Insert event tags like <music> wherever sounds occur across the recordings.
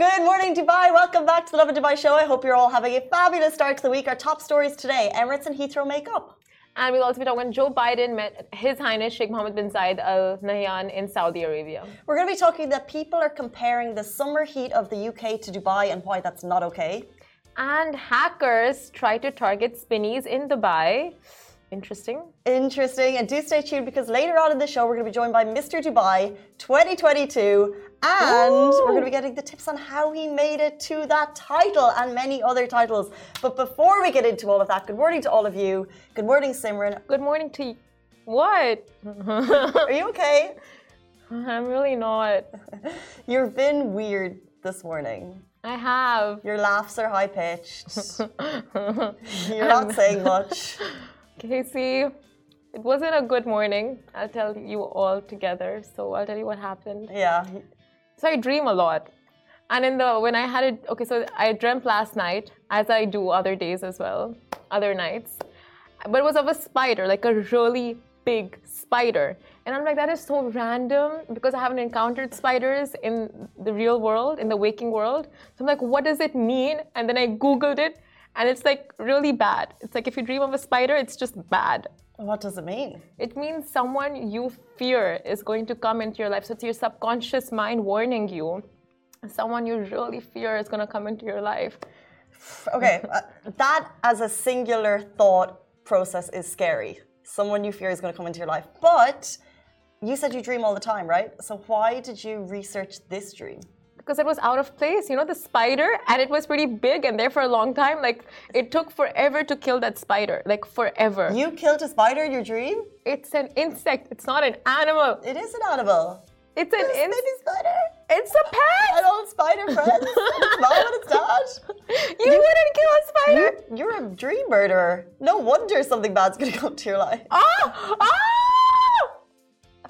Good morning, Dubai. Welcome back to the Lovin Dubai show. I hope you're all having a fabulous start to the week. Our top stories today Emirates and Heathrow make up. And we'll also be talking when Joe Biden met His Highness Sheikh Mohammed bin Zayed Al Nahyan in Saudi Arabia. We're going to be talking that people are comparing the summer heat of the UK to Dubai and why that's not okay. And hackers try to target Spinneys in Dubai. Interesting. Interesting. And do stay tuned because later on in the show, we're going to be joined by Mr. Dubai 2022. And Ooh. we're going to be getting the tips on how he made it to that title and many other titles. But before we get into all of that, good morning to all of you. Good morning, Simran. Good morning to you. What? <laughs> Are you okay? I'm really not. <laughs> You've been weird this morning. I have. Your laughs are high pitched. <laughs> You're not saying much. Casey, it wasn't a good morning. I'll tell you all together. So I'll tell you what happened. Yeah. So I dream a lot. And in the when I had it okay, so I dreamt last night, as I do other days as well, other nights. But it was of a spider, like a really big spider. And I'm like, that is so random because I haven't encountered spiders in the real world, in the waking world. So I'm like, what does it mean? And then I Googled it and it's like really bad. It's like if you dream of a spider, it's just bad. What does it mean? It means someone you fear is going to come into your life. So it's your subconscious mind warning you. Someone you really fear is going to come into your life. <sighs> Okay, uh, that as a singular thought process is scary. Someone you fear is going to come into your life. But you said you dream all the time, right? So why did you research this dream? Because it was out of place. You know, the spider, and it was pretty big and there for a long time. Like, it took forever to kill that spider. Like, forever. You killed a spider in your dream? It's an insect. It's not an animal. It is an animal. It's an This baby spider. It's a pet. An old spider friend. <laughs> it's mom and it's dad. <laughs> You, wouldn't kill a spider. You're, you're a dream murderer. No wonder something bad's going to come to your life. Oh! Oh!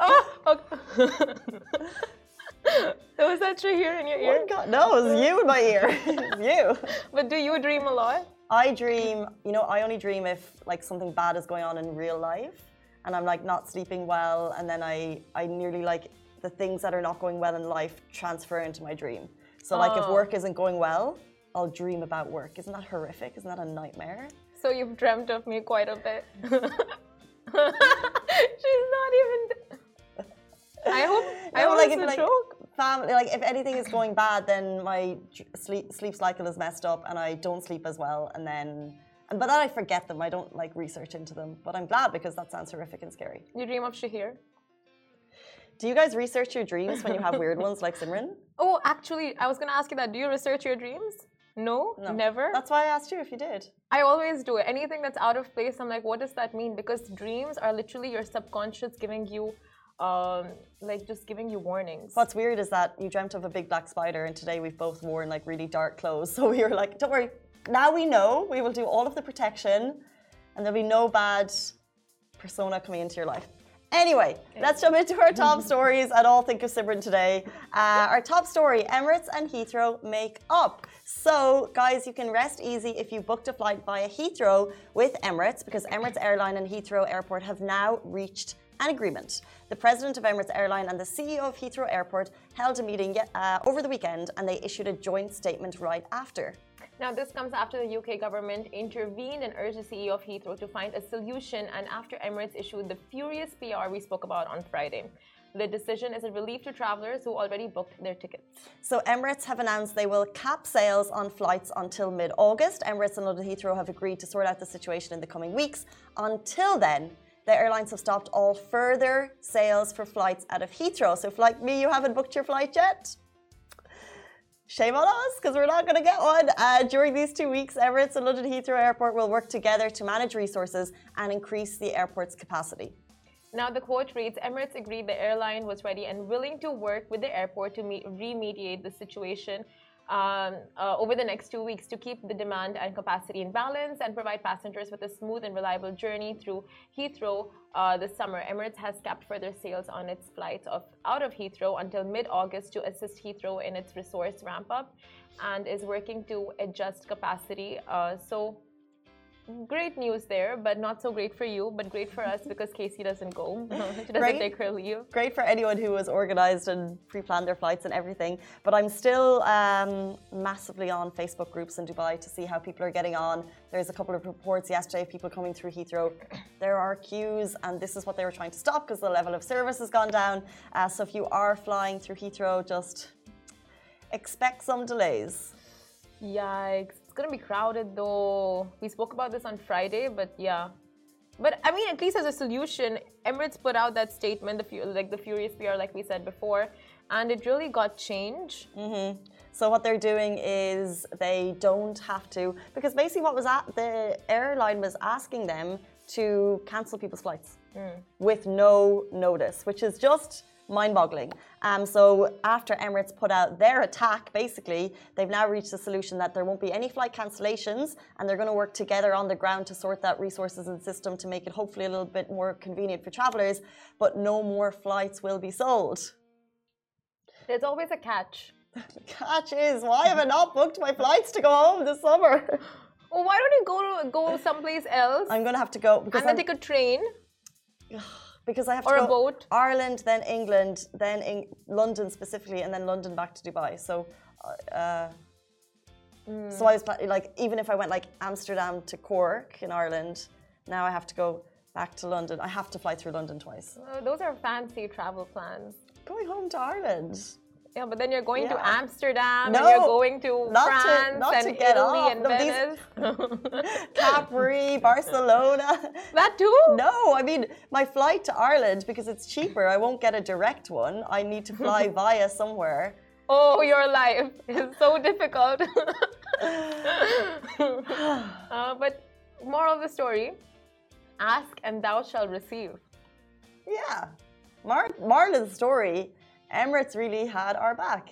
Oh! Okay. <laughs> <laughs> was that true here in your ear? Oh God, no, it was you in my ear. <laughs> It's you. <laughs> But do you dream a lot? I dream, you know, I only dream if like something bad is going on in real life and I'm like not sleeping well and then I I nearly like the things that are not going well in life transfer into my dream. So like if Oh. work isn't going well, I'll dream about work. Isn't that horrific? Isn't that a nightmare? So you've dreamt of me quite a bit. She's not even. I hope. I hope like it's a like joke. Family, like if anything is going bad, then my sleep sleep cycle is messed up and I don't sleep as well, and then. And, but then I forget them. I don't like research into them. But I'm glad because that sounds horrific and scary. You dream of Shahir? Do you guys research your dreams when you have weird ones like Simran? Oh, actually, I was gonna ask you that. Do you research your dreams? No, No. never. That's why I asked you if you did. I always do it. Anything that's out of place, I'm like, what does that mean? Because dreams are literally your subconscious giving you, um, like just giving you warnings. What's weird is that you dreamt of a big black spider, and today we've both worn like really dark clothes. <laughs> So we were like, don't worry. Now we know we will do all of the protection, and there'll be no bad persona coming into your life. Anyway, let's jump into our top <laughs> stories and all think of Simran today. Uh, our top story Emirates and Heathrow make up. So, guys, you can rest easy if you booked a flight via Heathrow with Emirates because Emirates Airline and Heathrow Airport have now reached an agreement. The president of Emirates Airline and the CEO of Heathrow Airport held a meeting uh, over the weekend and they issued a joint statement right after. Now, this comes after the UK government intervened and urged the CEO of Heathrow to find a solution, and after Emirates issued the furious PR we spoke about on Friday. The decision is a relief to travelers who already booked their tickets. So Emirates have announced they will cap sales on flights until mid-August. Emirates and London Heathrow have agreed to sort out the situation in the coming weeks. Until then, the airlines have stopped all further sales for flights out of Heathrow. So if like me, you haven't booked your flight yet, shame on us because we're not going to get one. Uh, during these two weeks, Emirates and London Heathrow Airport will work together to manage resources and increase the airport's capacity. Now, the quote reads Emirates agreed the airline was ready and willing to work with the airport to meet, remediate the situation um, uh, over the next two weeks to keep the demand and capacity in balance and provide passengers with a smooth and reliable journey through Heathrow uh, this summer. Emirates has capped further sales on its flights of, out of Heathrow until mid August to assist Heathrow in its resource ramp up and is working to adjust capacity. Uh, so, great news there, but not so great for you, but great for us because Casey doesn't go. <laughs> she doesn't great. take her leave. Great for anyone who was organized and pre planned their flights and everything. But I'm still um, massively on Facebook groups in Dubai to see how people are getting on. There's a couple of reports yesterday of people coming through Heathrow. There are queues, and this is what they were trying to stop because the level of service has gone down. Uh, so if you are flying through Heathrow, just expect some delays. Yikes. It's gonna be crowded though. We spoke about this on Friday, but yeah. But I mean, at least as a solution, Emirates put out that statement, the like the Furious PR, like we said before, and it really got change. Mm-hmm. So what they're doing is they don't have to, because basically what was at the airline was asking them to cancel people's flights mm. with no notice, which is just mind-boggling. Um, so after Emirates put out their attack, basically, they've now reached a solution that there won't be any flight cancellations, and they're going to work together on the ground to sort that resources and system to make it hopefully a little bit more convenient for travelers. But no more flights will be sold. There's always a catch. the <laughs> catch is why have I not booked my flights to go home this summer? <laughs> Well, why don't you go go someplace else? I'm going to have to go because and then I'm, take a train. <sighs> because I have or to go a boat. Ireland, then England, then in London specifically, and then London back to Dubai. So, uh, mm. so I was like, even if I went like Amsterdam to Cork in Ireland, now I have to go back to London. I have to fly through London twice. Oh, those are fancy travel plans. Going home to Ireland. Yeah, but then you're going yeah. to Amsterdam no, and you're going to France to, not and to get Italy off. and no, Venice. <laughs> Capri, Barcelona. <laughs> That too? No, I mean my flight to Ireland because it's cheaper. I won't get a direct one. I need to fly <laughs> via somewhere. Oh, your life is so difficult. uh, but moral of the story: ask and thou shalt receive. Yeah, Mar- Marlon's story Emirates really had our back.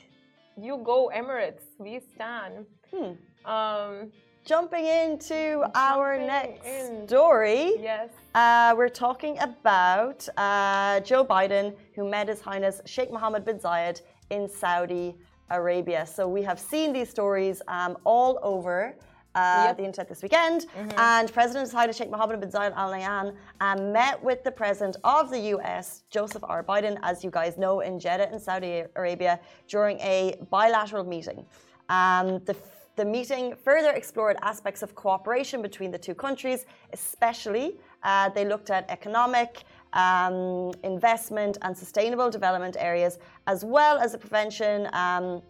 You go, Emirates. We stand. Hmm. Um, jumping into jumping our next in. story. Yes. Uh, we're talking about uh, Joe Biden, who met His Highness Sheikh Mohammed bin Zayed in Saudi Arabia. So we have seen these stories um, all over uh, yep. the internet this weekend. Mm-hmm. And President Haider Sheikh Mohammed bin Zayed Al Nahyan um, met with the president of the US, Joseph R. Biden, as you guys know, in Jeddah in Saudi Arabia during a bilateral meeting. Um, the the meeting further explored aspects of cooperation between the two countries, especially uh, they looked at economic, um, investment, and sustainable development areas, as well as the prevention. Um,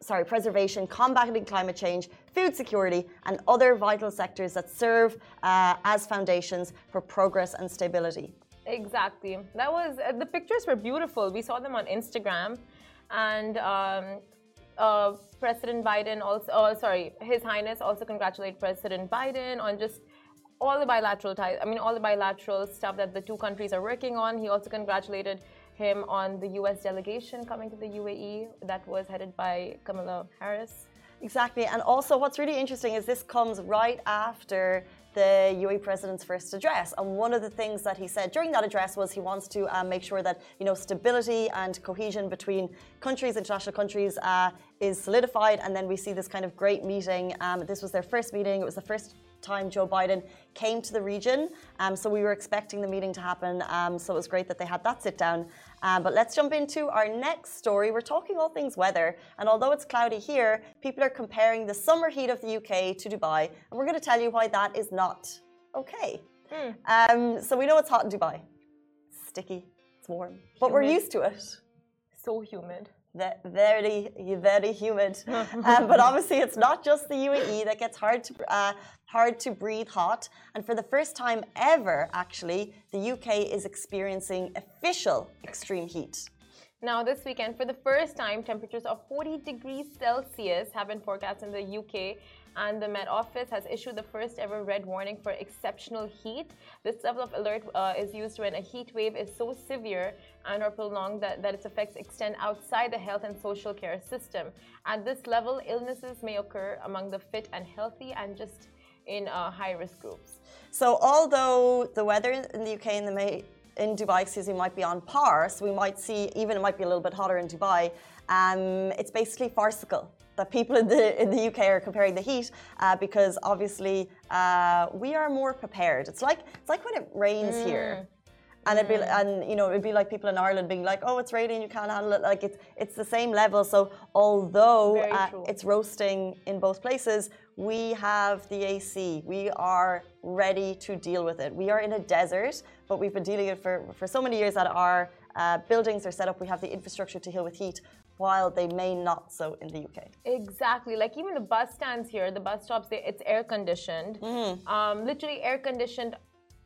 sorry, preservation, combating climate change, food security, and other vital sectors that serve uh, as foundations for progress and stability. Exactly. That was uh, the pictures were beautiful. We saw them on Instagram, and um, uh, President Biden also, oh, sorry, His Highness also congratulated President Biden on just all the bilateral ties. I mean, all the bilateral stuff that the two countries are working on. He also congratulated him on the U.S. delegation coming to the UAE that was headed by Kamala Harris. Exactly. And also, what's really interesting is this comes right after the UAE president's first address. And one of the things that he said during that address was he wants to um, make sure that you know stability and cohesion between countries, international countries, uh, is solidified. And then we see this kind of great meeting. Um, this was their first meeting. It was the first time Joe Biden came to the region. Um, so we were expecting the meeting to happen. Um, so it was great that they had that sit down. Um, but let's jump into our next story. We're talking all things weather. And although it's cloudy here, people are comparing the summer heat of the UK to Dubai. And we're going to tell you why that is not okay. Mm. so we know it's hot in Dubai. sticky, it's warm. Humid. But we're used to it. So humid very, very humid. um, <laughs> but obviously, it's not just the UAE that gets hard to uh, hard to breathe hot. And for the first time ever, actually, the UK is experiencing official extreme heat. Now, this weekend, for the first time, temperatures of 40 degrees Celsius have been forecast in the UK and the Met Office has issued the first ever red warning for exceptional heat. This level of alert uh, is used when a heat wave is so severe and or prolonged that, that its effects extend outside the health and social care system. At this level, illnesses may occur among the fit and healthy and just in uh, high risk groups. So, although the weather in the UK and the May in Dubai, excuse me, might be on par. So we might see, even it might be a little bit hotter in Dubai. Um, it's basically farcical that people in the in the UK are comparing the heat uh, because obviously uh, we are more prepared. It's like it's like when it rains Mm. here. And it'd be and you know it'd be like people in Ireland being like, oh, it's raining, you can't handle it. Like it's it's the same level. So although uh, it's roasting in both places, we have the AC. We are ready to deal with it. We are in a desert, but we've been dealing it for for so many years that our uh, buildings are set up. We have the infrastructure to deal with heat, while they may not so in the UK. Exactly. Like even the bus stands here, the bus stops, they, it's air conditioned. Mm-hmm. Um, literally air conditioned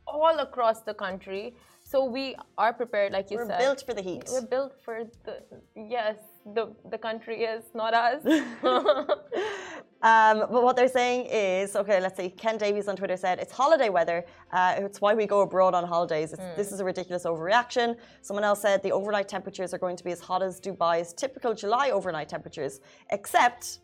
all across the country. So we are prepared, like you We're said. built for the heat. We're built for the yes. The the country is not us. <laughs> Um, but what they're saying is, okay, let's see. Ken Davies on Twitter said it's holiday weather. Uh, it's why we go abroad on holidays. It's, This is a ridiculous overreaction. Someone else said the overnight temperatures are going to be as hot as Dubai's typical July overnight temperatures, except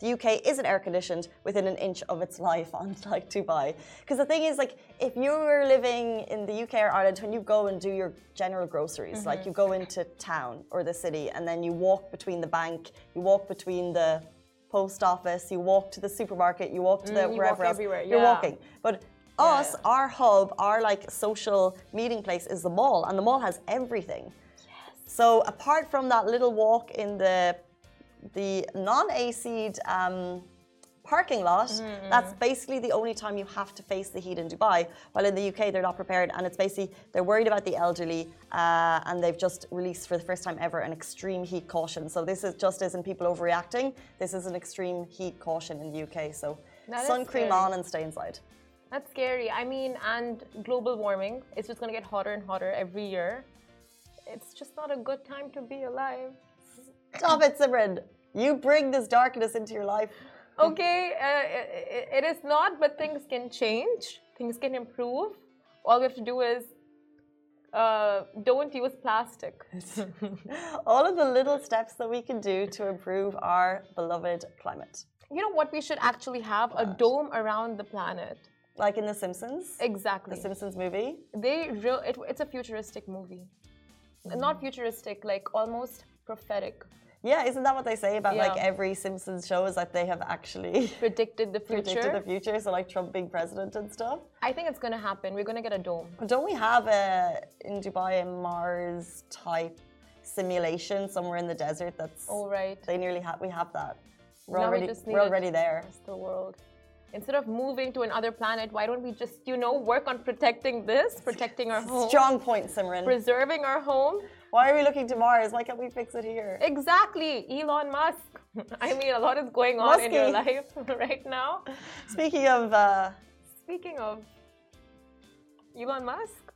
the UK isn't air conditioned within an inch of its life, unlike <laughs> Dubai. Because the thing is, like, if you were living in the UK or Ireland, when you go and do your general groceries, like you go into town or the city, and then you walk between the bank, you walk between the post office, you walk to the supermarket, you walk to the Mm, you wherever walk else. everywhere, You're walking. But us, yeah. our hub, our like social meeting place is the mall, and the mall has everything. So apart from that little walk in the the non-AC'd um, parking lot, Mm-hmm, that's basically the only time you have to face the heat in Dubai. While in the UK, they're not prepared, and it's basically they're worried about the elderly, uh, and they've just released for the first time ever an extreme heat caution. So this is just isn't people overreacting. This is an extreme heat caution in the UK. So That sun cream scary. on and stay inside. That's scary. I mean, and global warming, it's just gonna get hotter and hotter every year. It's just not a good time to be alive. Stop it, Simran. You bring this darkness into your life. Okay, uh, it, it is not, but things can change. Things can improve. All we have to do is uh, don't use plastic. <laughs> All of the little steps that we can do to improve our beloved climate. You know what? We should actually have a dome around the planet. Like in The Simpsons. Exactly. The Simpsons movie. They real. It, it's a futuristic movie. Not futuristic, like almost prophetic. Yeah, isn't that what they say about like every Simpsons show is that they have actually <laughs> Predicted the future. predicted the future? So like Trump being president and stuff. I think it's gonna happen. We're gonna get a dome. Don't we have a in Dubai a Mars type simulation somewhere in the desert that's All right. they nearly have we have that. We're Now we already just we're already there. The world. Instead of moving to another planet, why don't we just, you know, work on protecting this, protecting our home, Strong point, Simran. preserving our home? Why are we looking to Mars? Why can't we fix it here? Exactly, Elon Musk. <laughs> I mean, a lot is going on in your life <laughs> right now. Speaking of uh, Speaking of Elon Musk,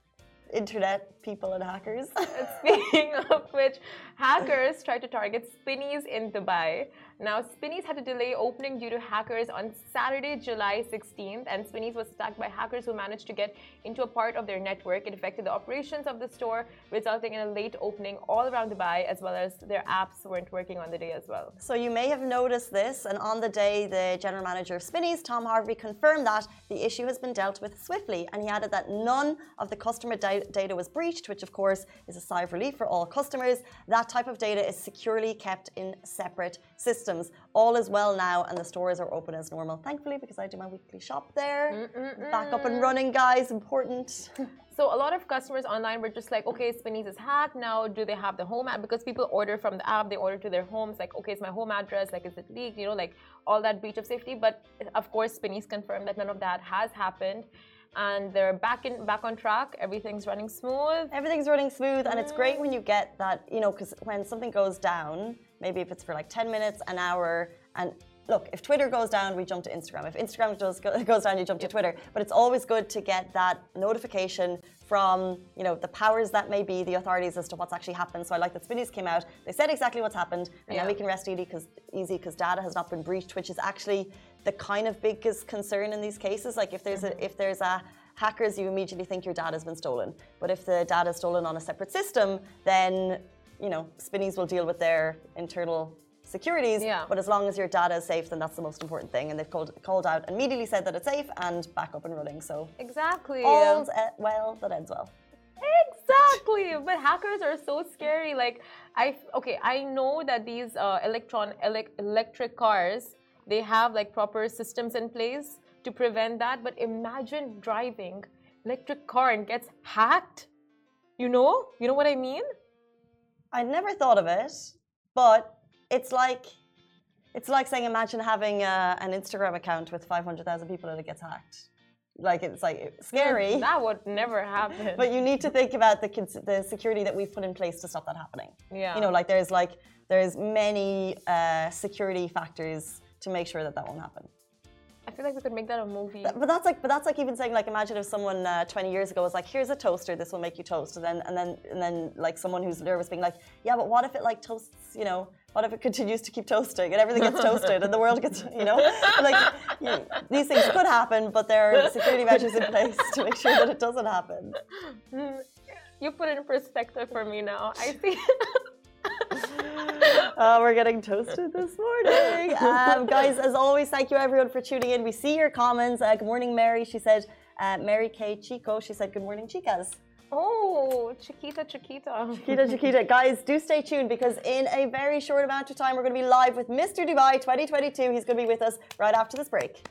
internet people and hackers, <laughs> speaking of which, hackers tried to target Spinneys in Dubai. Now, Spinneys had to delay opening due to hackers on Saturday, July 16th, and Spinneys was attacked by hackers who managed to get into a part of their network. It affected the operations of the store, resulting in a late opening all around Dubai, as well as their apps weren't working on the day as well. So you may have noticed this, and on the day, the general manager of Spinneys, Tom Harvey, confirmed that the issue has been dealt with swiftly, and he added that none of the customer da- data was breached, which of course is a sigh of relief for all customers. That type of data is securely kept in separate systems. All is well now, and the stores are open as normal. Thankfully, because I do my weekly shop there, back up and running, guys. Important. <laughs> So a lot of customers online were just like, okay, Spinneys is hacked. Now, do they have the home app? Because people order from the app, they order to their homes. Like, okay, it's my home address. Like, is it leaked? You know, like all that breach of safety. But of course, Spinneys confirmed that none of that has happened, and they're back in back on track. Everything's running smooth. Everything's running smooth, and it's great when you get that, you know, because when something goes down, maybe if it's for like 10 minutes, an hour, and look, if Twitter goes down, we jump to Instagram. If Instagram does, <laughs> goes down, you jump to Twitter. But it's always good to get that notification from, you know, the powers that may be, the authorities as to what's actually happened. So I like that Spinneys came out. They said exactly what's happened, and Yeah. then we can rest easy because easy because data has not been breached, which is actually the kind of biggest concern in these cases. Like if there's a if there's a hackers, you immediately think your data has been stolen. But if the data is stolen on a separate system, then you know Spinneys will deal with their internal securities. Yeah. But as long as your data is safe, then that's the most important thing. And they've called called out immediately said that it's safe and back up and running. So Exactly. all's well that ends well. exactly. But hackers are so scary. Like I okay, I know that these uh, electron elec electric cars they have like proper systems in place to prevent that. But imagine driving electric car and gets hacked. You know, you know what I mean? I never thought of it, but it's like it's like saying imagine having uh, an Instagram account with 500,000 people and it gets hacked. Like it's like scary. <laughs> That would never happen. But you need to think about the the security that we've put in place to stop that happening. Yeah. You know, like there's like there's many uh, security factors to make sure that that won't happen. I feel like we could make that a movie. But that's like, but that's like even saying like, imagine if someone uh, 20 years ago was like, here's a toaster, this will make you toast, and then and then and then like someone who's nervous being like, yeah, but what if it like toasts, you know, what if it continues to keep toasting and everything gets toasted and the world gets, you know, like you, these things could happen, but there are security measures in place to make sure that it doesn't happen. <laughs> You put it in perspective for me now. I see. <laughs> Uh, we're getting toasted this morning. <laughs> Um, guys, as always, thank you everyone for tuning in. We see your comments. Uh, good morning, Mary. She said, uh, Mary K. Chico. She said, good morning, chicas. Oh, Chiquita, Chiquita. Chiquita, Chiquita. <laughs> Guys, do stay tuned because in a very short amount of time, we're going to be live with Mr. Dubai 2022. He's going to be with us right after this break.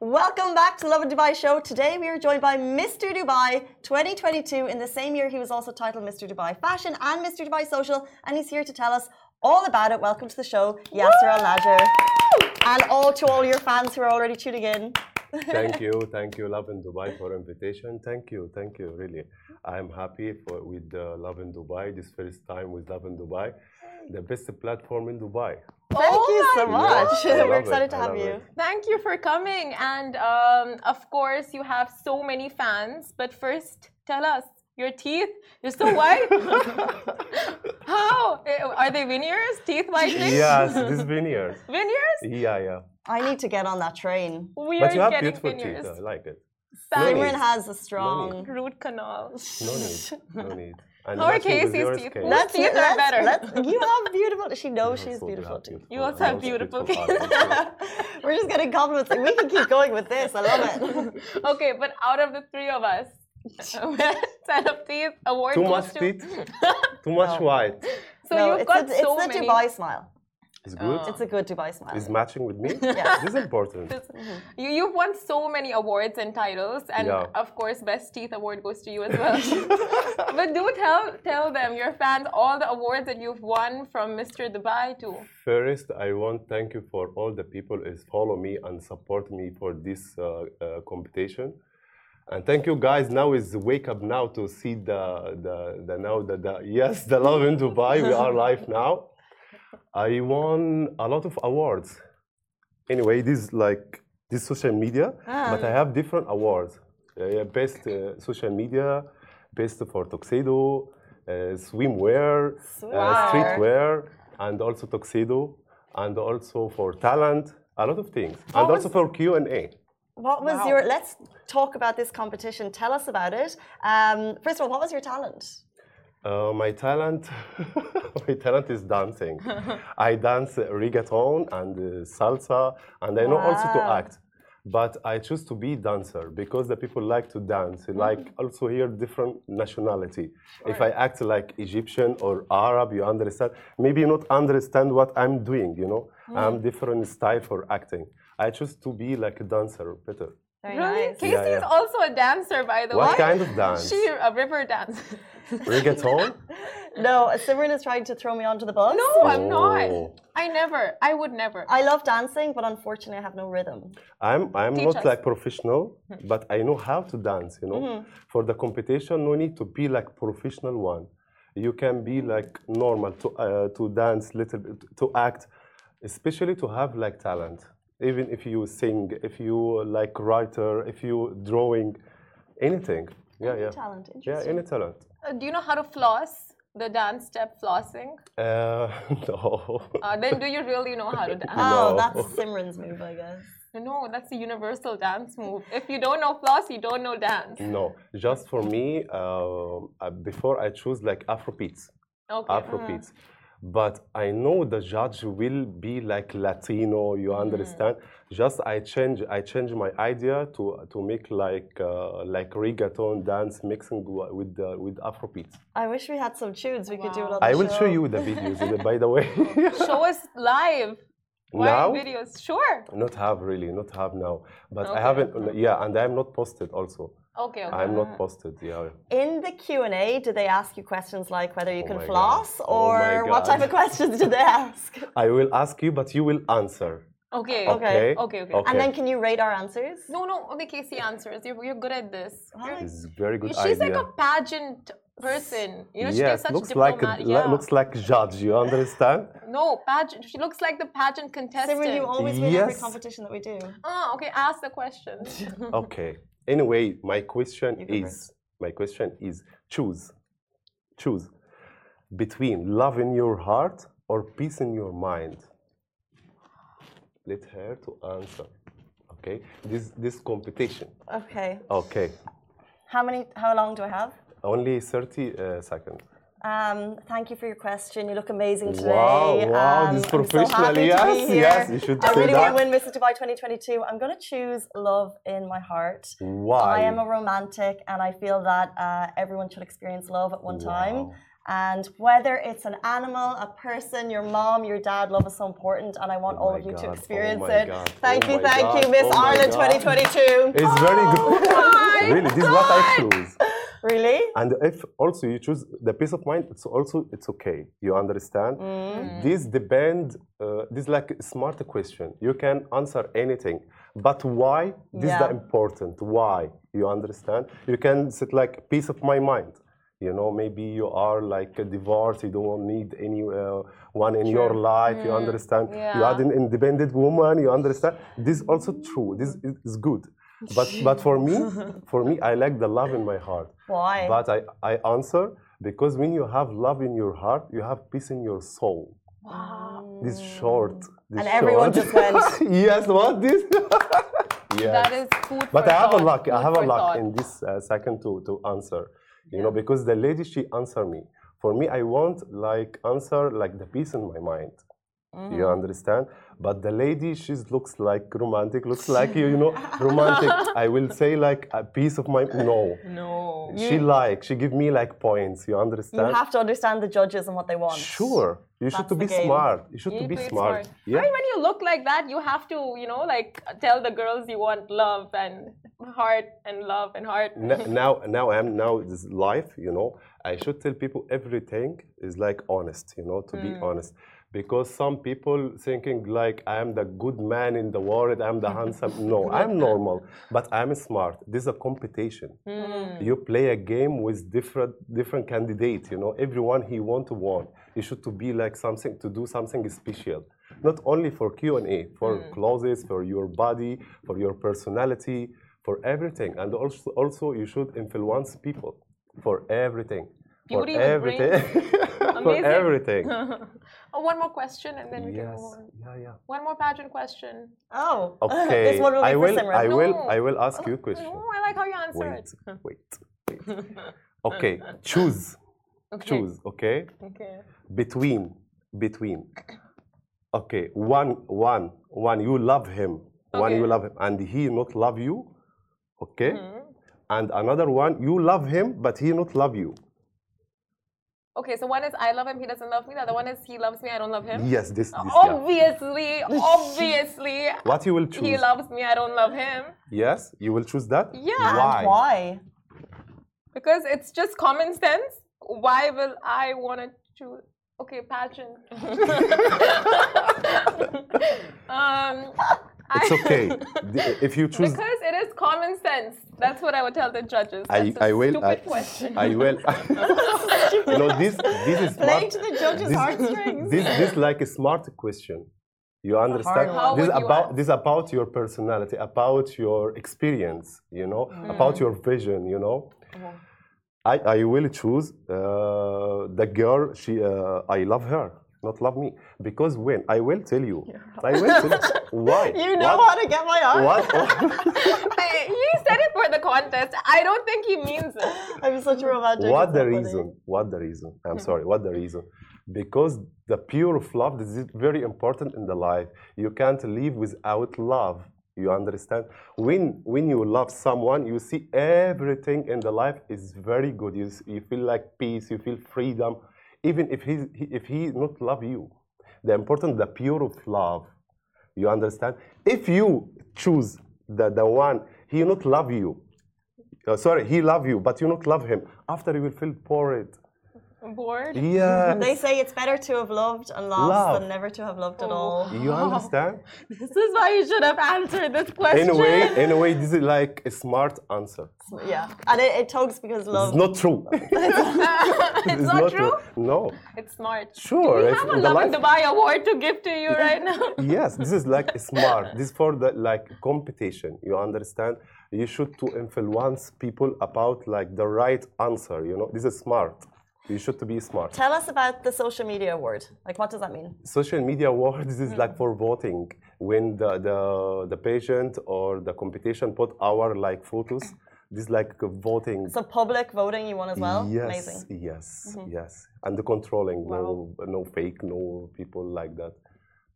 Welcome back to Lovin Dubai show. Today we are joined by Mr. Dubai 2022. In the same year, he was also titled Mr. Dubai Fashion and Mr. Dubai Social, and he's here to tell us all about it. Welcome to the show, Yasser Al Najjar, and all to all your fans who are already tuning in. <laughs> thank you, thank you, Lovin Dubai, for invitation. Thank you, thank you. Really, I'm happy for with uh, Lovin Dubai. This first time with Lovin Dubai, the best platform in Dubai. Thank you so much. God. <laughs> I We're excited it, to have you. it. Thank you for coming. And um, of course, you have so many fans. But first, tell us your teeth. You're so white. <laughs> How? Eh, Are they veneers? Teeth whitening? yes, <laughs> this veneers. Veneers? Yeah, yeah. I need to get on that train. We But are you have getting beautiful veneers. teeth. I like it. Sam- Simran need. has a strong. Root canal. No need, no need. And Or matching with Casey's yours, teeth. Kate. Let's- teeth are better. let's- you have beautiful. She knows You she's also do beautiful too. You also have beautiful teeth. <laughs> <laughs> We're just getting compliments. We can keep going with this. I love it. <laughs> okay, but out of the three of us, set of teeth, award Too goes much to- teeth, too much No. white. So no, you've it's got the, it's so the. Dubai smile. It's good. It's a good Dubai smile. It's matching with me. <laughs> Yeah. This is important. You, you've won so many awards and titles, and Yeah. of course, Best Teeth Award goes to you as well. <laughs> but do tell tell them, your fans, all the awards that you've won from Mr. Dubai too. First, I want thank you for all the people is follow me and support me for this uh, uh, competition. And thank you guys. Now is wake up now to see the the, the now the, the <laughs> yes the love in Dubai. We are live now. I won a lot of awards. Anyway, this like this social media, but I have different awards. Uh, best uh, social media, best for tuxedo, uh, swimwear, uh, Wow. streetwear, and also tuxedo, and also for talent, a lot of things, and was- also for Q and A. What was Wow. your? Let's talk about this competition. Tell us about it. Um, first of all, what was your talent? Uh, my talent, <laughs> my talent is dancing. <laughs> I dance reggaeton and uh, salsa, and I know also to act. But I choose to be dancer because the people like to dance. Like also here different nationality. If I act like Egyptian or Arab, you understand. Maybe you not understand what I'm doing. You know, I'm different style for acting. I choose to be like a dancer better. Very Really? nice. Casey is yeah. also a dancer, by the What way. kind of dance? She a river dance. Reggaeton? <laughs> No, Simran is trying to throw me onto the bus. no, I'm not. Oh. I never. I would never. I love dancing, but unfortunately, I have no rhythm. I'm I'm Teach not us. like professional, but I know how to dance. You know, for the competition, no need to be like professional one. You can be like normal to uh, to dance little bit, to act, especially to have like talent. Even if you sing, if you like writer, if you drawing, anything. Yeah, yeah, Talent, yeah, any talent. Uh, do you know how to floss? The dance step flossing. Uh, <laughs> no. Uh, then do you really know how to <laughs> dance? Oh, No. that's Simran's move, I guess. No, that's a universal dance move. If you don't know floss, you don't know dance. No, just for me, uh, uh, before I choose like Afrobeats. Okay. Mm. But I know the judge will be like Latino, you Mm. understand? Just I change I change my idea to to make like uh, like reggaeton dance mixing with the, with Afrobeats. I wish we had some tunes. We could do it on I will show you the videos by the way. <laughs> Show us live. Why Now? videos? Sure. not have really, not have now. But I haven't yeah, and I'm not posted also. Okay, okay. I'm not posted, yeah. In the Q and A, did they ask you questions like whether you Oh can floss, God. Oh or my what type of questions did they ask? <laughs> I will ask you, but you will answer. Okay. Okay. Okay, okay. And then can you rate our answers? No, no, only Casey answers. You're, you're good at this. You're- It's a very good She's idea. like a pageant person. You know, she yes, gives such looks like diplomat. li- yeah. looks like judge. You understand? <laughs> No, pageant. She looks like the pageant contestant. Simran, you always win every Yes. competition that we do. Oh, okay. Ask the question. <laughs> okay. Anyway, my question is my question is choose, choose between love in your heart or peace in your mind. Let her to answer. Okay. This this competition. Okay. Okay. How many? How long do I have? Only 30 uh, seconds. Um, thank you for your question. You look amazing today. Wow, wow, Um, this I'm so happy to be Yes, here. yes, you should I really that. want to win Mrs. Dubai 2022. I'm going to choose love in my heart. Why? I am a romantic, and I feel that uh, everyone should experience love at one time. And whether it's an animal, a person, your mom, your dad, love is so important, and I want Oh all of you to God, oh experience my it. God, Thank oh you, thank God, you, Miss oh Ireland God. 2022. It's very good. <laughs> really, this is what I choose. <laughs> Really? And if also you choose the peace of mind, it's also it's okay. You understand? Mm. This depend. Uh, this is like a smart question. You can answer anything, but why? This is the important. Why? You understand? You can sit like peace of my mind. You know, maybe you are like a divorce. You don't need any uh, one in your life. You understand? You are an independent woman. You understand? This is also true. This is, good. But but for me, <laughs> for me, I like the love in my heart. Why? But I, I answer because when you have love in your heart, you have peace in your soul. Wow. This short. This And everyone just went. <laughs> yes, what this? <laughs> yes. That is food But I have a thought. luck. I have a luck thought. in this uh, second to to answer. You know, because the lady she answer me. For me, I want like answer like the peace in my mind. You mm-hmm. understand? But the lady, she looks like romantic, looks <laughs> like you, you know, romantic. I will say like a piece of my no. No. She like she give me like points. You understand? You have to understand the judges and what they want. Sure. You should to be game. smart. You should You to be it smart. Yeah. Right, when you look like that, you have to, you know, like tell the girls you want love and heart and love and heart. <laughs> Now now I am now this life you know I should tell people everything is like honest you know to be Mm. honest because some people thinking like I am the good man in the world I'm the handsome. <laughs> No I'm normal but I'm smart. This is a competition. Mm. you play a game with different different candidates you know? Everyone he want to win you should to be like something to do something special. Not only for q&a for Mm. clothes for your body for your personality for everything. And also also you should influence people for everything. Beauty for with everything. <laughs> For everything <laughs> oh, one more question and then we can yes move on. yeah yeah One more pageant question. Oh. <laughs> okay this one will be i will Simran. i will i will ask you a <laughs> question Oh, I like how you answer wait it. <laughs> wait wait okay choose Okay. choose okay Okay. between between okay one one one you love him one you love him and he not love you okay Mhm. and another one you love him but he not love you Okay, so one is I love him, he doesn't love me. The other one is he loves me, I don't love him. yes this, this yeah. Obviously, <laughs> obviously, what you will choose he loves me, I don't love him. yes you will choose that Yeah. why why? Because it's just common sense. Why will I want to choose? Okay, pageant. <laughs> um, it's I- okay <laughs> if you choose Because it is common sense. That's what I would tell the judges. I, That's a I will Stupid I, question. I will <laughs> <laughs> you know this this is Playing smart. to the judges' this, heartstrings. this this like a smart question you understand. How this would you about ask? this about your personality about your experience you know about your vision you know I, I will choose uh, the girl she uh, I love her not love me. Because when I will tell you. I will tell <laughs> you. Why? You know what, how to get my heart. what, <laughs> <laughs> I- he said it for the contest. I don't think he means it. I'm such a romantic. what it's the so funny. reason? What the reason? I'm hmm. sorry. What the reason? Because the pure of love this is very important in the life you can't live without love. You understand? When when you love someone you see everything in the life is very good. You, you feel like peace you feel freedom even if he, if he not love you the important the pure of love you understand if you choose the, the one he not love you uh, sorry, he love you, but you not love him. After you will feel bored. Bored. Yeah. They say it's better to have loved and lost Love. than never to have loved at Oh. all. You understand? <laughs> This is why you should have answered this question. In a way, in a way, this is like a smart answer. Yeah, and it, it tugs because love. <laughs> It's not <laughs> true. it's, not, true. No. It's smart. Sure. Do we have a in the Lovin Dubai award to give to you right now? yes, this is like smart. This for the like competition. You understand? You should to influence people about like the right answer. You know, this is smart. You should to be smart. Tell us about the social media award. Like, what does that mean? social media awards is hmm. like for voting when the, the the patient or the competition put our like photos this is like voting So public voting you want as well. yes Amazing. yes mm-hmm. yes and the controlling Wow. no no fake no people like that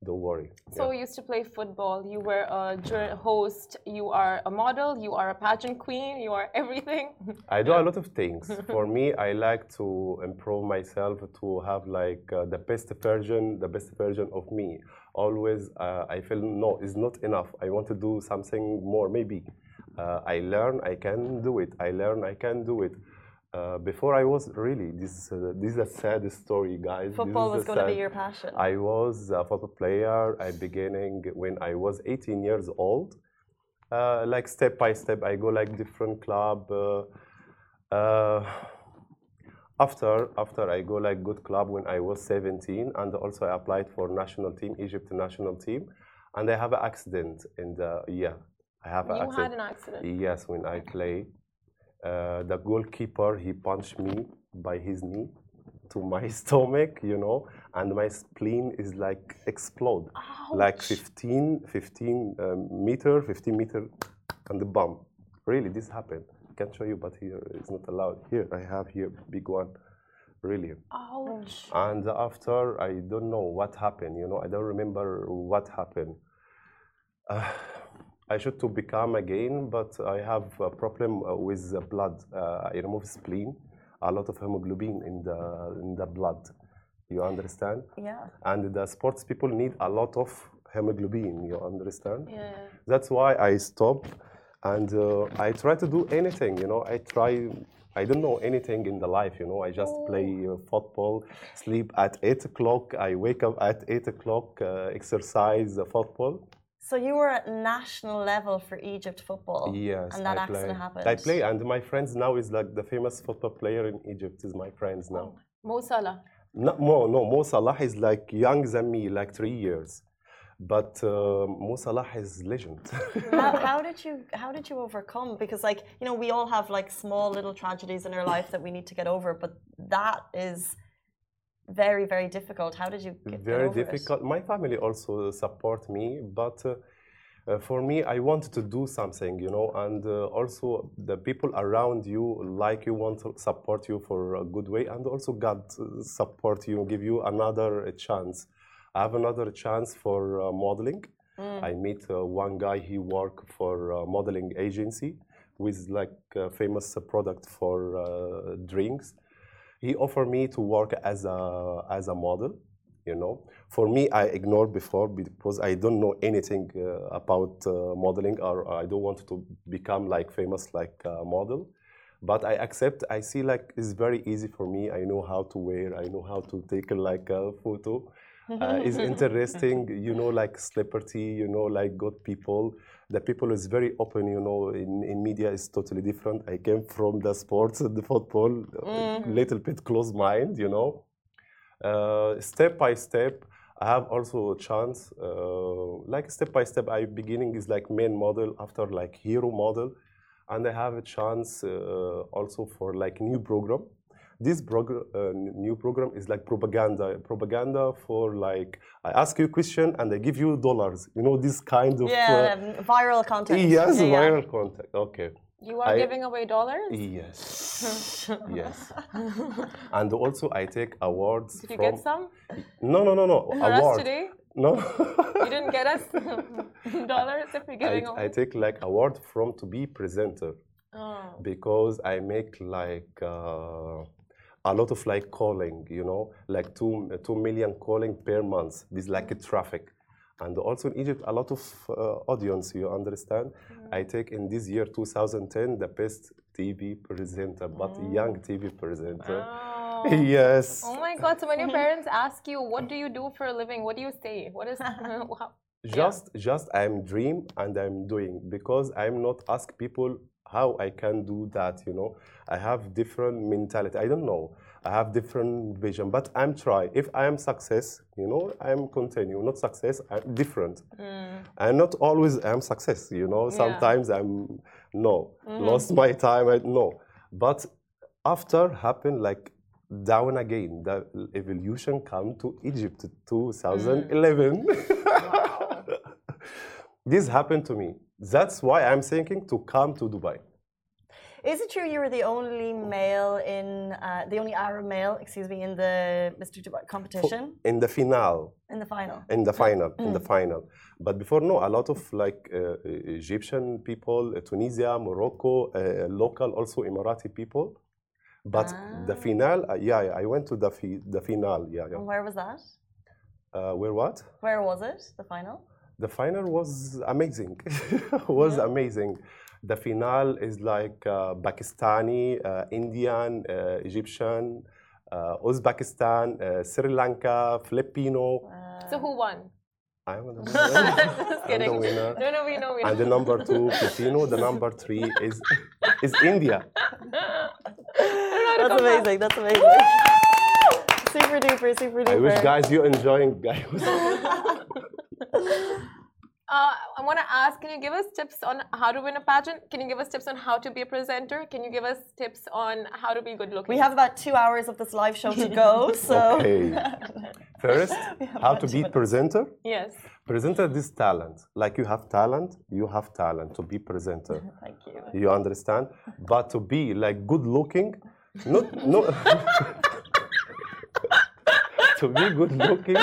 don't worry So you used to play football. You were a host. You are a model. You are a pageant queen. You are everything. <laughs> I do a lot of things. For me, I like to improve myself to have like uh, the best version, the best version of me. Always, uh, I feel no, it's not enough. I want to do something more. Maybe uh, I learn, I can do it. I learn, I can do it. Uh, before I was really this. Uh, this is a sad story, guys. Football was going to be your passion. I was a football player. I beginning when I was 18 years old. Uh, like step by step, I go like different club. Uh, uh, after after I go like good club when I was 17, and also I applied for national team, Egypt national team, and I have an accident in the yeah. I have an You accident. had an accident. Yes, when I play, uh, the goalkeeper he punched me by his knee to my <laughs> stomach, you know, and my spleen is like explode, like 15, 15 um, meter, 15 meter, and the bump. Really, this happened. I can show you, but here it's not allowed. Here I have here big one. really. Ouch. And after, I don't know what happened. You know, I don't remember what happened. <sighs> Uh, I should to become again, but I have a problem uh, with the blood. Uh, I remove spleen, a lot of hemoglobin in the in the blood. You understand? Yeah. And the sports people need a lot of hemoglobin. You understand? Yeah. That's why I stop, and uh, I try to do anything. You know, I try. I don't know anything in the life. You know, I just play uh, football, sleep at eight o'clock. I wake up at eight o'clock, uh, exercise, uh, football. So you were at national level for Egypt football. Yes, And that I accident play. happened. I play, and my friends now is like the famous football player in Egypt is my friends now. Mo Salah. No, Mo, no, Mo Salah is like younger than me, like three years. But uh, Mo Salah is legend. <laughs> how, how did you how did you overcome? Because like you know we all have like small little tragedies in our life that we need to get over, but that is very very difficult. How did you get, Very over it? difficult. My family also support me, but uh, uh, for me, I wanted to do something, you know, and uh, also the people around you like you want to support you for a good way, and also God support you, give you another chance. I have another chance for uh, modeling. I meet uh, one guy. He work for a modeling agency with like a famous product for uh, drinks. He offered me to work as a as a model. You know, for me, I ignored before because I don't know anything uh, about uh, modeling, or I don't want to become like famous like a model. But I accept. I see like it's very easy for me. I know how to wear. I know how to take like a photo. <laughs> Uh, it's interesting, you know, like celebrity, you know, like good people. The people is very open, you know. In, in media is totally different. I came from the sports, the football, a little bit close mind, you know. Uh, step by step, I have also a chance. Uh, like step by step, I beginning is like main model after like hero model, and I have a chance uh, also for like new program. This progr- uh, new program is like propaganda. Propaganda for like I ask you a question and I give you dollars. You know this kind of Yeah, um, viral uh, content. yes yeah, yeah. viral content. Okay. You are I- giving away dollars? Yes. <laughs> yes. <laughs> And also I take awards Did you from get some No, no, no, no. for us Award. today? No. <laughs> You didn't get us dollars if you're I, giving I away? take like award from to be presenter Oh. because I make like uh, a lot of like calling, you know, like two two million calling per month. This like a traffic, and also in Egypt a lot of uh, audience. You understand? I take in this year 2010 the best TV presenter, but young TV presenter. Oh. <laughs> Yes. Oh my god, so when your <laughs> parents ask you, what do you do for a living? What do you say? What is. <laughs> how- just just i'm dream and i'm doing because i'm not ask people how i can do that you know? I have different mentality. I don't know. I have different vision but i'm try. If i am success you know i'm continue. Not success i'm different. Mm. And not always i'm success you know? Sometimes i'm no. Mm-hmm. Lost my time I, no. But after happen like down again the evolution come to egypt mm. 2011 <laughs> this happened to me that's why i'm thinking to come to dubai Is it true you were the only male in uh, the only Arab male, excuse me, in the Mr. Dubai competition in the final. in the final? in the final in the final but before no a lot of like uh, egyptian people uh, tunisia morocco uh, local also emirati people but the finale uh, yeah, yeah i went to the fi- the finale yeah, yeah. And where was that? Uh, where what Where was it? The final? The final was amazing <laughs> was amazing the finale is like uh, pakistani uh, indian uh, egyptian uh, uzbekistan uh, sri lanka filipino So who won? <laughs> i'm the Just I'm kidding. the winner No, no, we know, we know. and the number two <laughs> Filipino, the number three is is India. That's amazing. That's amazing. super duper, super duper. I wish guys you enjoying guys. <laughs> Uh, I want to ask, can you give us tips on how to win a pageant? Can you give us tips on how to be a presenter? Can you give us tips on how to be good looking? We have about two hours of this live show to go, <laughs> so Okay. <laughs> First, how to be presenter. Yes. Presenter this talent. Like you have talent, you have talent to be presenter. thank you. You understand? But to be like good looking, not no to be good looking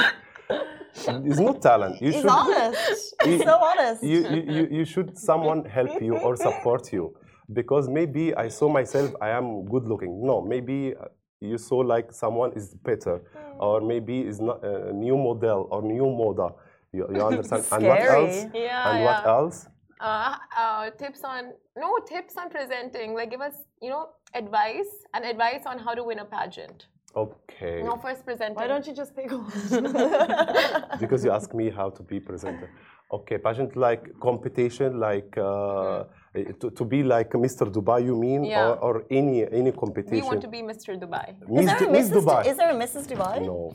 is not talent. You He's should, honest. He's <laughs> you- so honest. you, you, you- you should someone help you or <laughs> support you because maybe I saw myself I am good looking. No, maybe uh, you saw like someone is better or maybe is not a new model or new moda. You, you <laughs> understand? and what else? Yeah, and what else? uh, uh, tips on no tips on presenting like give us you know advice and advice on how to win a pageant Okay. no first presenting Why don't you just pick one? <laughs> because you ask me how to be presenter. Okay, pageant like competition, like uh, to, to be like Mr. Dubai, you mean, Yeah. or, or any any we competition? want to be mr dubai Is Miss, there, a Miss Mrs. Dubai. Du- is there a Mrs. Dubai? no.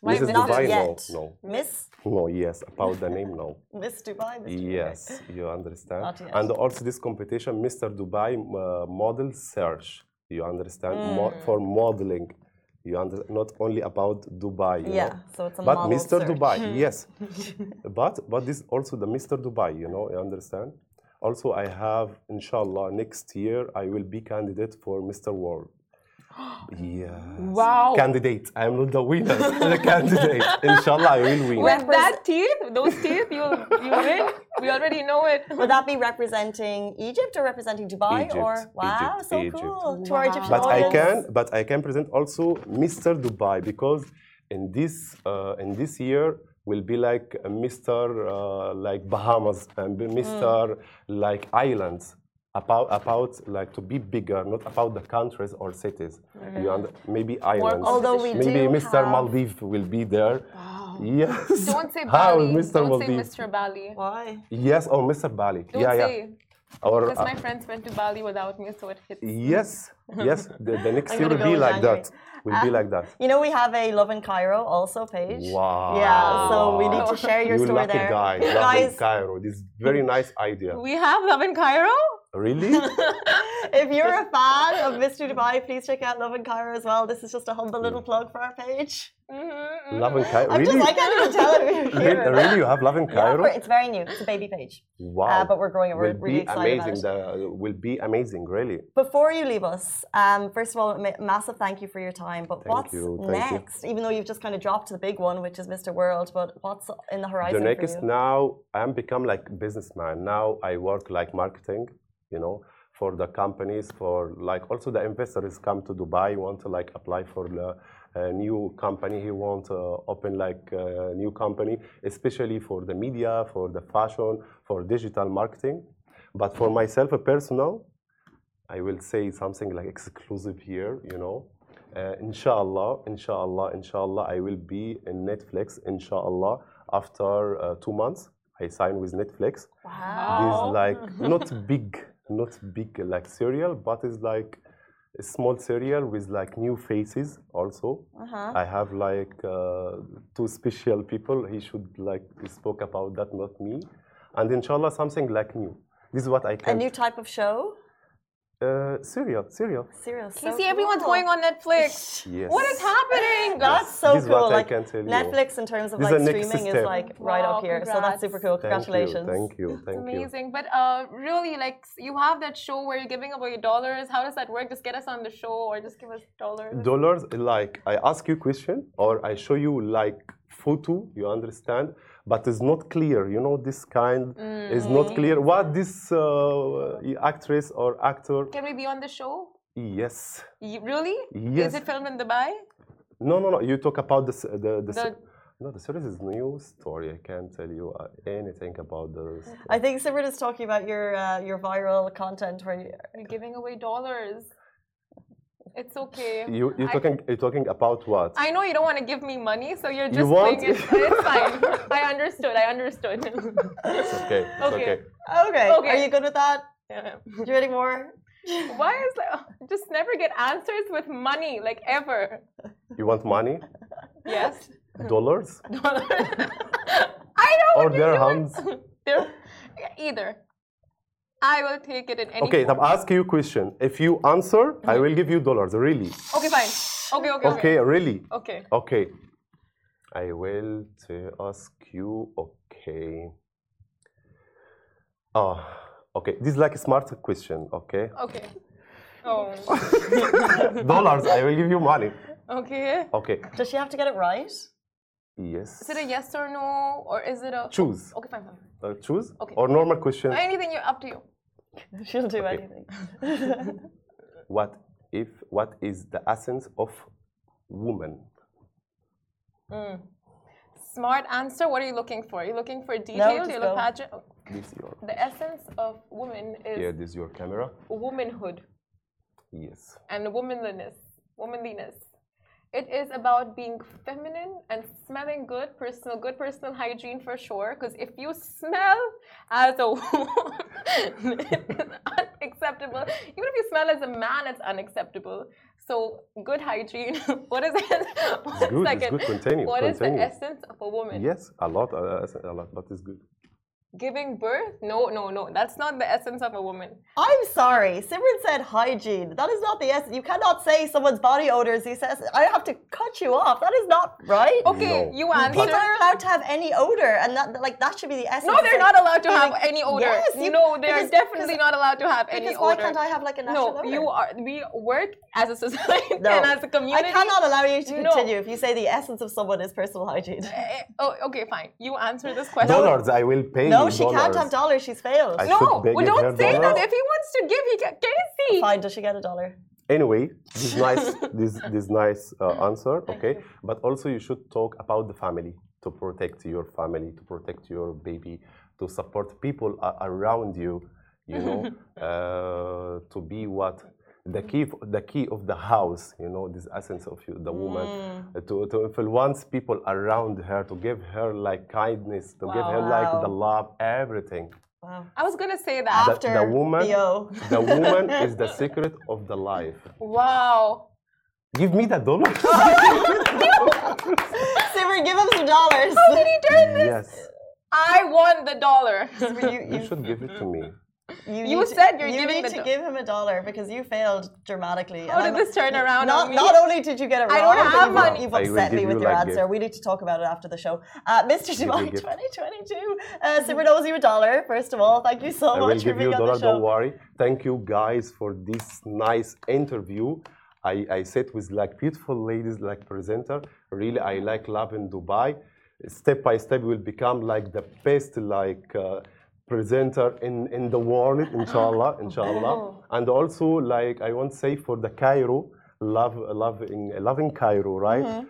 Why Mrs. Mrs. Not Dubai, yet. no, Miss? no, no. Yes, about the name, no. <laughs> Miss Dubai? Mr. Dubai. Yes, you understand. Not yet. And also this competition, Mr. Dubai uh, model search. You understand Mo- Mm. for modeling. You under not only about Dubai. You Yeah, know? so it's a but Mr. search. Dubai, <laughs> yes. but but this also the Mr. Dubai. You know, you understand. Also, I have, inshallah, next year I will be candidate for Mr. World. Yes. Wow. Candidate. I am not the winner. the candidate. <laughs> Inshallah, I will win. with that teeth those teeth you you win we already know it <laughs> Would that be representing Egypt or representing Dubai? Egypt, Or wow, Egypt, so Egypt. cool to our Wow. Egyptian but I can but I can present also Mr. Dubai because in this uh, in this year will be like a Mr. Uh, like Bahamas and be Mr. like islands about about like to be bigger not about the countries or cities you under, maybe islands Although we maybe do Mr. have- Maldives will be there yes don't say <laughs> how bali Mr. don't Maldives say mr bali Why? yes or Mr. Bali don't yeah say yeah or because uh, my friends went to bali without me so it hits yes yes <laughs> the, the next year will be like January. that will be like that You know, we have a Lovin Cairo also page. Wow. Yeah, so we need to share your you story lucky there. guys. Love Guys, in Cairo. This very nice idea. we have love in cairo Really? <laughs> if you're a fan of Mr. <laughs> Dubai, please check out Lovin Cairo as well. This is just a humble little plug for our page. Mhm, Lovin Cairo. I'm Really? just, I can't even tell it. We're here. Really, really? You have love in Yeah, Cairo? we're- it's very new. It's a baby page. wow. Uh, but we're growing it. We're will really be excited amazing. about it. The, will be amazing. Really. Before you leave us, um, first of all, massive thank you for your time. But Thank what's you, thank you. next? Even though you've just kind of dropped the big one, which is Mr. World, but what's in the horizon the for next you? now I am become like businessman. Now I work like marketing. You know. For the companies, for like also the investors come to Dubai, want to like apply for the uh, new company. He want to open like a new company, especially for the media, for the fashion, for digital marketing. But for myself, a personal, I will say something like exclusive here, you know. Uh, inshallah, inshallah, inshallah, I will be in Netflix, inshallah, after uh, two months. I sign with Netflix. Wow. This like not <laughs> big, not big like serial, but it's like a small serial with like new faces also. Uh-huh. I have like uh, two special people. He should like spoke about that, not me. And inshallah, something like new. This is what I can. A new type of show? Uh, serial, serial. Serial. you so see everyone's cool. going on netflix Yes. what is happening That's so This is cool. what I like can tell you. Netflix in terms of This like streaming is like right Wow, up here. So that's super cool. Thank Congratulations. you, thank you, thank It's you. amazing. But uh, really, like you have that show where you're giving away dollars. How does that work? Just get us on the show, or just give us dollars. Dollars, like I ask you a question or I show you like photo, you understand, but it's not clear. You know, this kind is not clear. What this uh, actress or actor? Can we be on the show? Yes, Y- really? yes. Is it filmed in Dubai? No, no, no. You talk about this. The, the, The- no, the series is new story. I can't tell you uh, anything about the. I think Sibert is talking about your uh, your viral content where You're giving away dollars. It's okay. You you I- talking you're talking about what? I know you don't want to give me money, so you're You just want- playing it. It's fine. <laughs> I understood. I understood. It's okay. It's Okay. okay. okay. Okay. Are you good with that? Yeah. You ready more? Why is that? Just never get answers with money, like ever. You want money? Yes. Dollars? Dollars. <laughs> I know. Or what you're doing. dirhams? Either. I will take it in any. Okay, form. طب ask you a question. If you answer, I mm-hmm. will give you dollars. Really? Okay, fine. Okay, okay, Okay, really? Okay. Okay. I will to ask you. Okay. Oh, okay. This is like a smart question. Okay. Okay. Oh. <laughs> dollars. I will give you money. Okay. Okay. Does she have to get it right? Yes. Is it a yes or no, or is it a Choose. Okay, fine, fine. Uh, choose. Okay. Or normal question. Anything you up to you. <laughs> She'll do Okay. anything. <laughs> What if? What is the essence of woman? Smart answer. What are you looking for? Are you looking for detail? just you look go. pageant. This your. The essence of woman is Here, this your camera. womanhood Yes. and womanliness. Womanliness. It is about being feminine and smelling good, personal, good personal hygiene for sure. Because if you smell as a <laughs> woman, it's unacceptable. Even if you smell as a man, it's unacceptable. So good hygiene. <laughs> what is it? One good, it's good. Continue, What is continue. the essence of a woman? Yes, a lot. Uh, a lot, but it's good. Giving birth? No, no, no. That's not the essence of a woman. I'm sorry. Simran said hygiene. That is not the essence. You cannot say someone's body odors. He says, I have to cut you off. That is not right. Okay, No. you answer. People are allowed to have any odor, and that like that should be the essence. No, they're not allowed to have feeling- any odor. Yes, you- no, they are because- definitely not allowed to have any Because why odor. can't I have like a no, natural odor? you are. We work as a society No. and as a community. I cannot allow you to No. continue if you say the essence of someone is personal hygiene. Eh, Oh, okay, fine. You answer this question. Dollars. I will pay No, you she can't have dollars. She's failed. I No, should beg well, don't say that. If he wants to give, he can. Can see? Fine, does she get a dollar? Anyway, this <laughs> nice, this this nice uh, answer. Okay, but also you should talk about the family to protect your family, to protect your baby, to support people a- around you. You know, <laughs> uh, to be what the key, f- the key of the house. You know, this essence of you, the woman, uh, to to influence people around her, to give her like kindness, to give her like the love, everything. Wow. I was gonna say that. The- After the woman, the the woman is the <laughs> secret of the life. Wow. Give me the dollar. <laughs> Simran, give him some dollars. How did he turn this? yes, I won the dollar. you, you you, should give it to me. You, You need to- said you're you giving need to give him a dollar because you failed dramatically. How and did I'm- this turn around Not, on me? not only did you get it I wrong, don't have you've, money. you've upset give me with you your like answer. gift. We need to talk about it after the show. Uh, Mr. Dubai 2022, uh, Simran owes you a dollar, first of all. Thank you so I will much for give you being a on dollar. the show. Don't worry. Thank you guys for this nice interview. I, I sit with like beautiful ladies like presenter. Really, I like Lovin Dubai. Step by step, will become like the best like uh, presenter in, in the world, inshallah, <laughs> inshallah. And also, like I want to say for the Cairo, love, love loving, Lovin Cairo, right?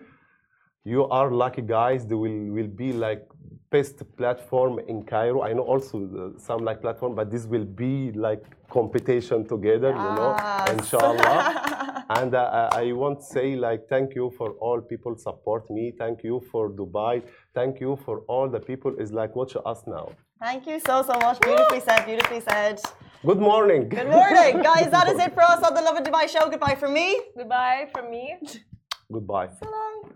you are lucky guys they will will be like best platform in cairo. I know also uh, some like platform but this will be like competition together you know inshallah. <laughs> And uh, I- i want to say like thank you for all people support me. Thank you for dubai. Thank you for all the people. Is like watch us now Thank you so, so much. Beautifully said, beautifully said. good morning Good morning, <laughs> guys. That is it for us on the Lovin Dubai show. Goodbye from me. Goodbye from me. goodbye So long.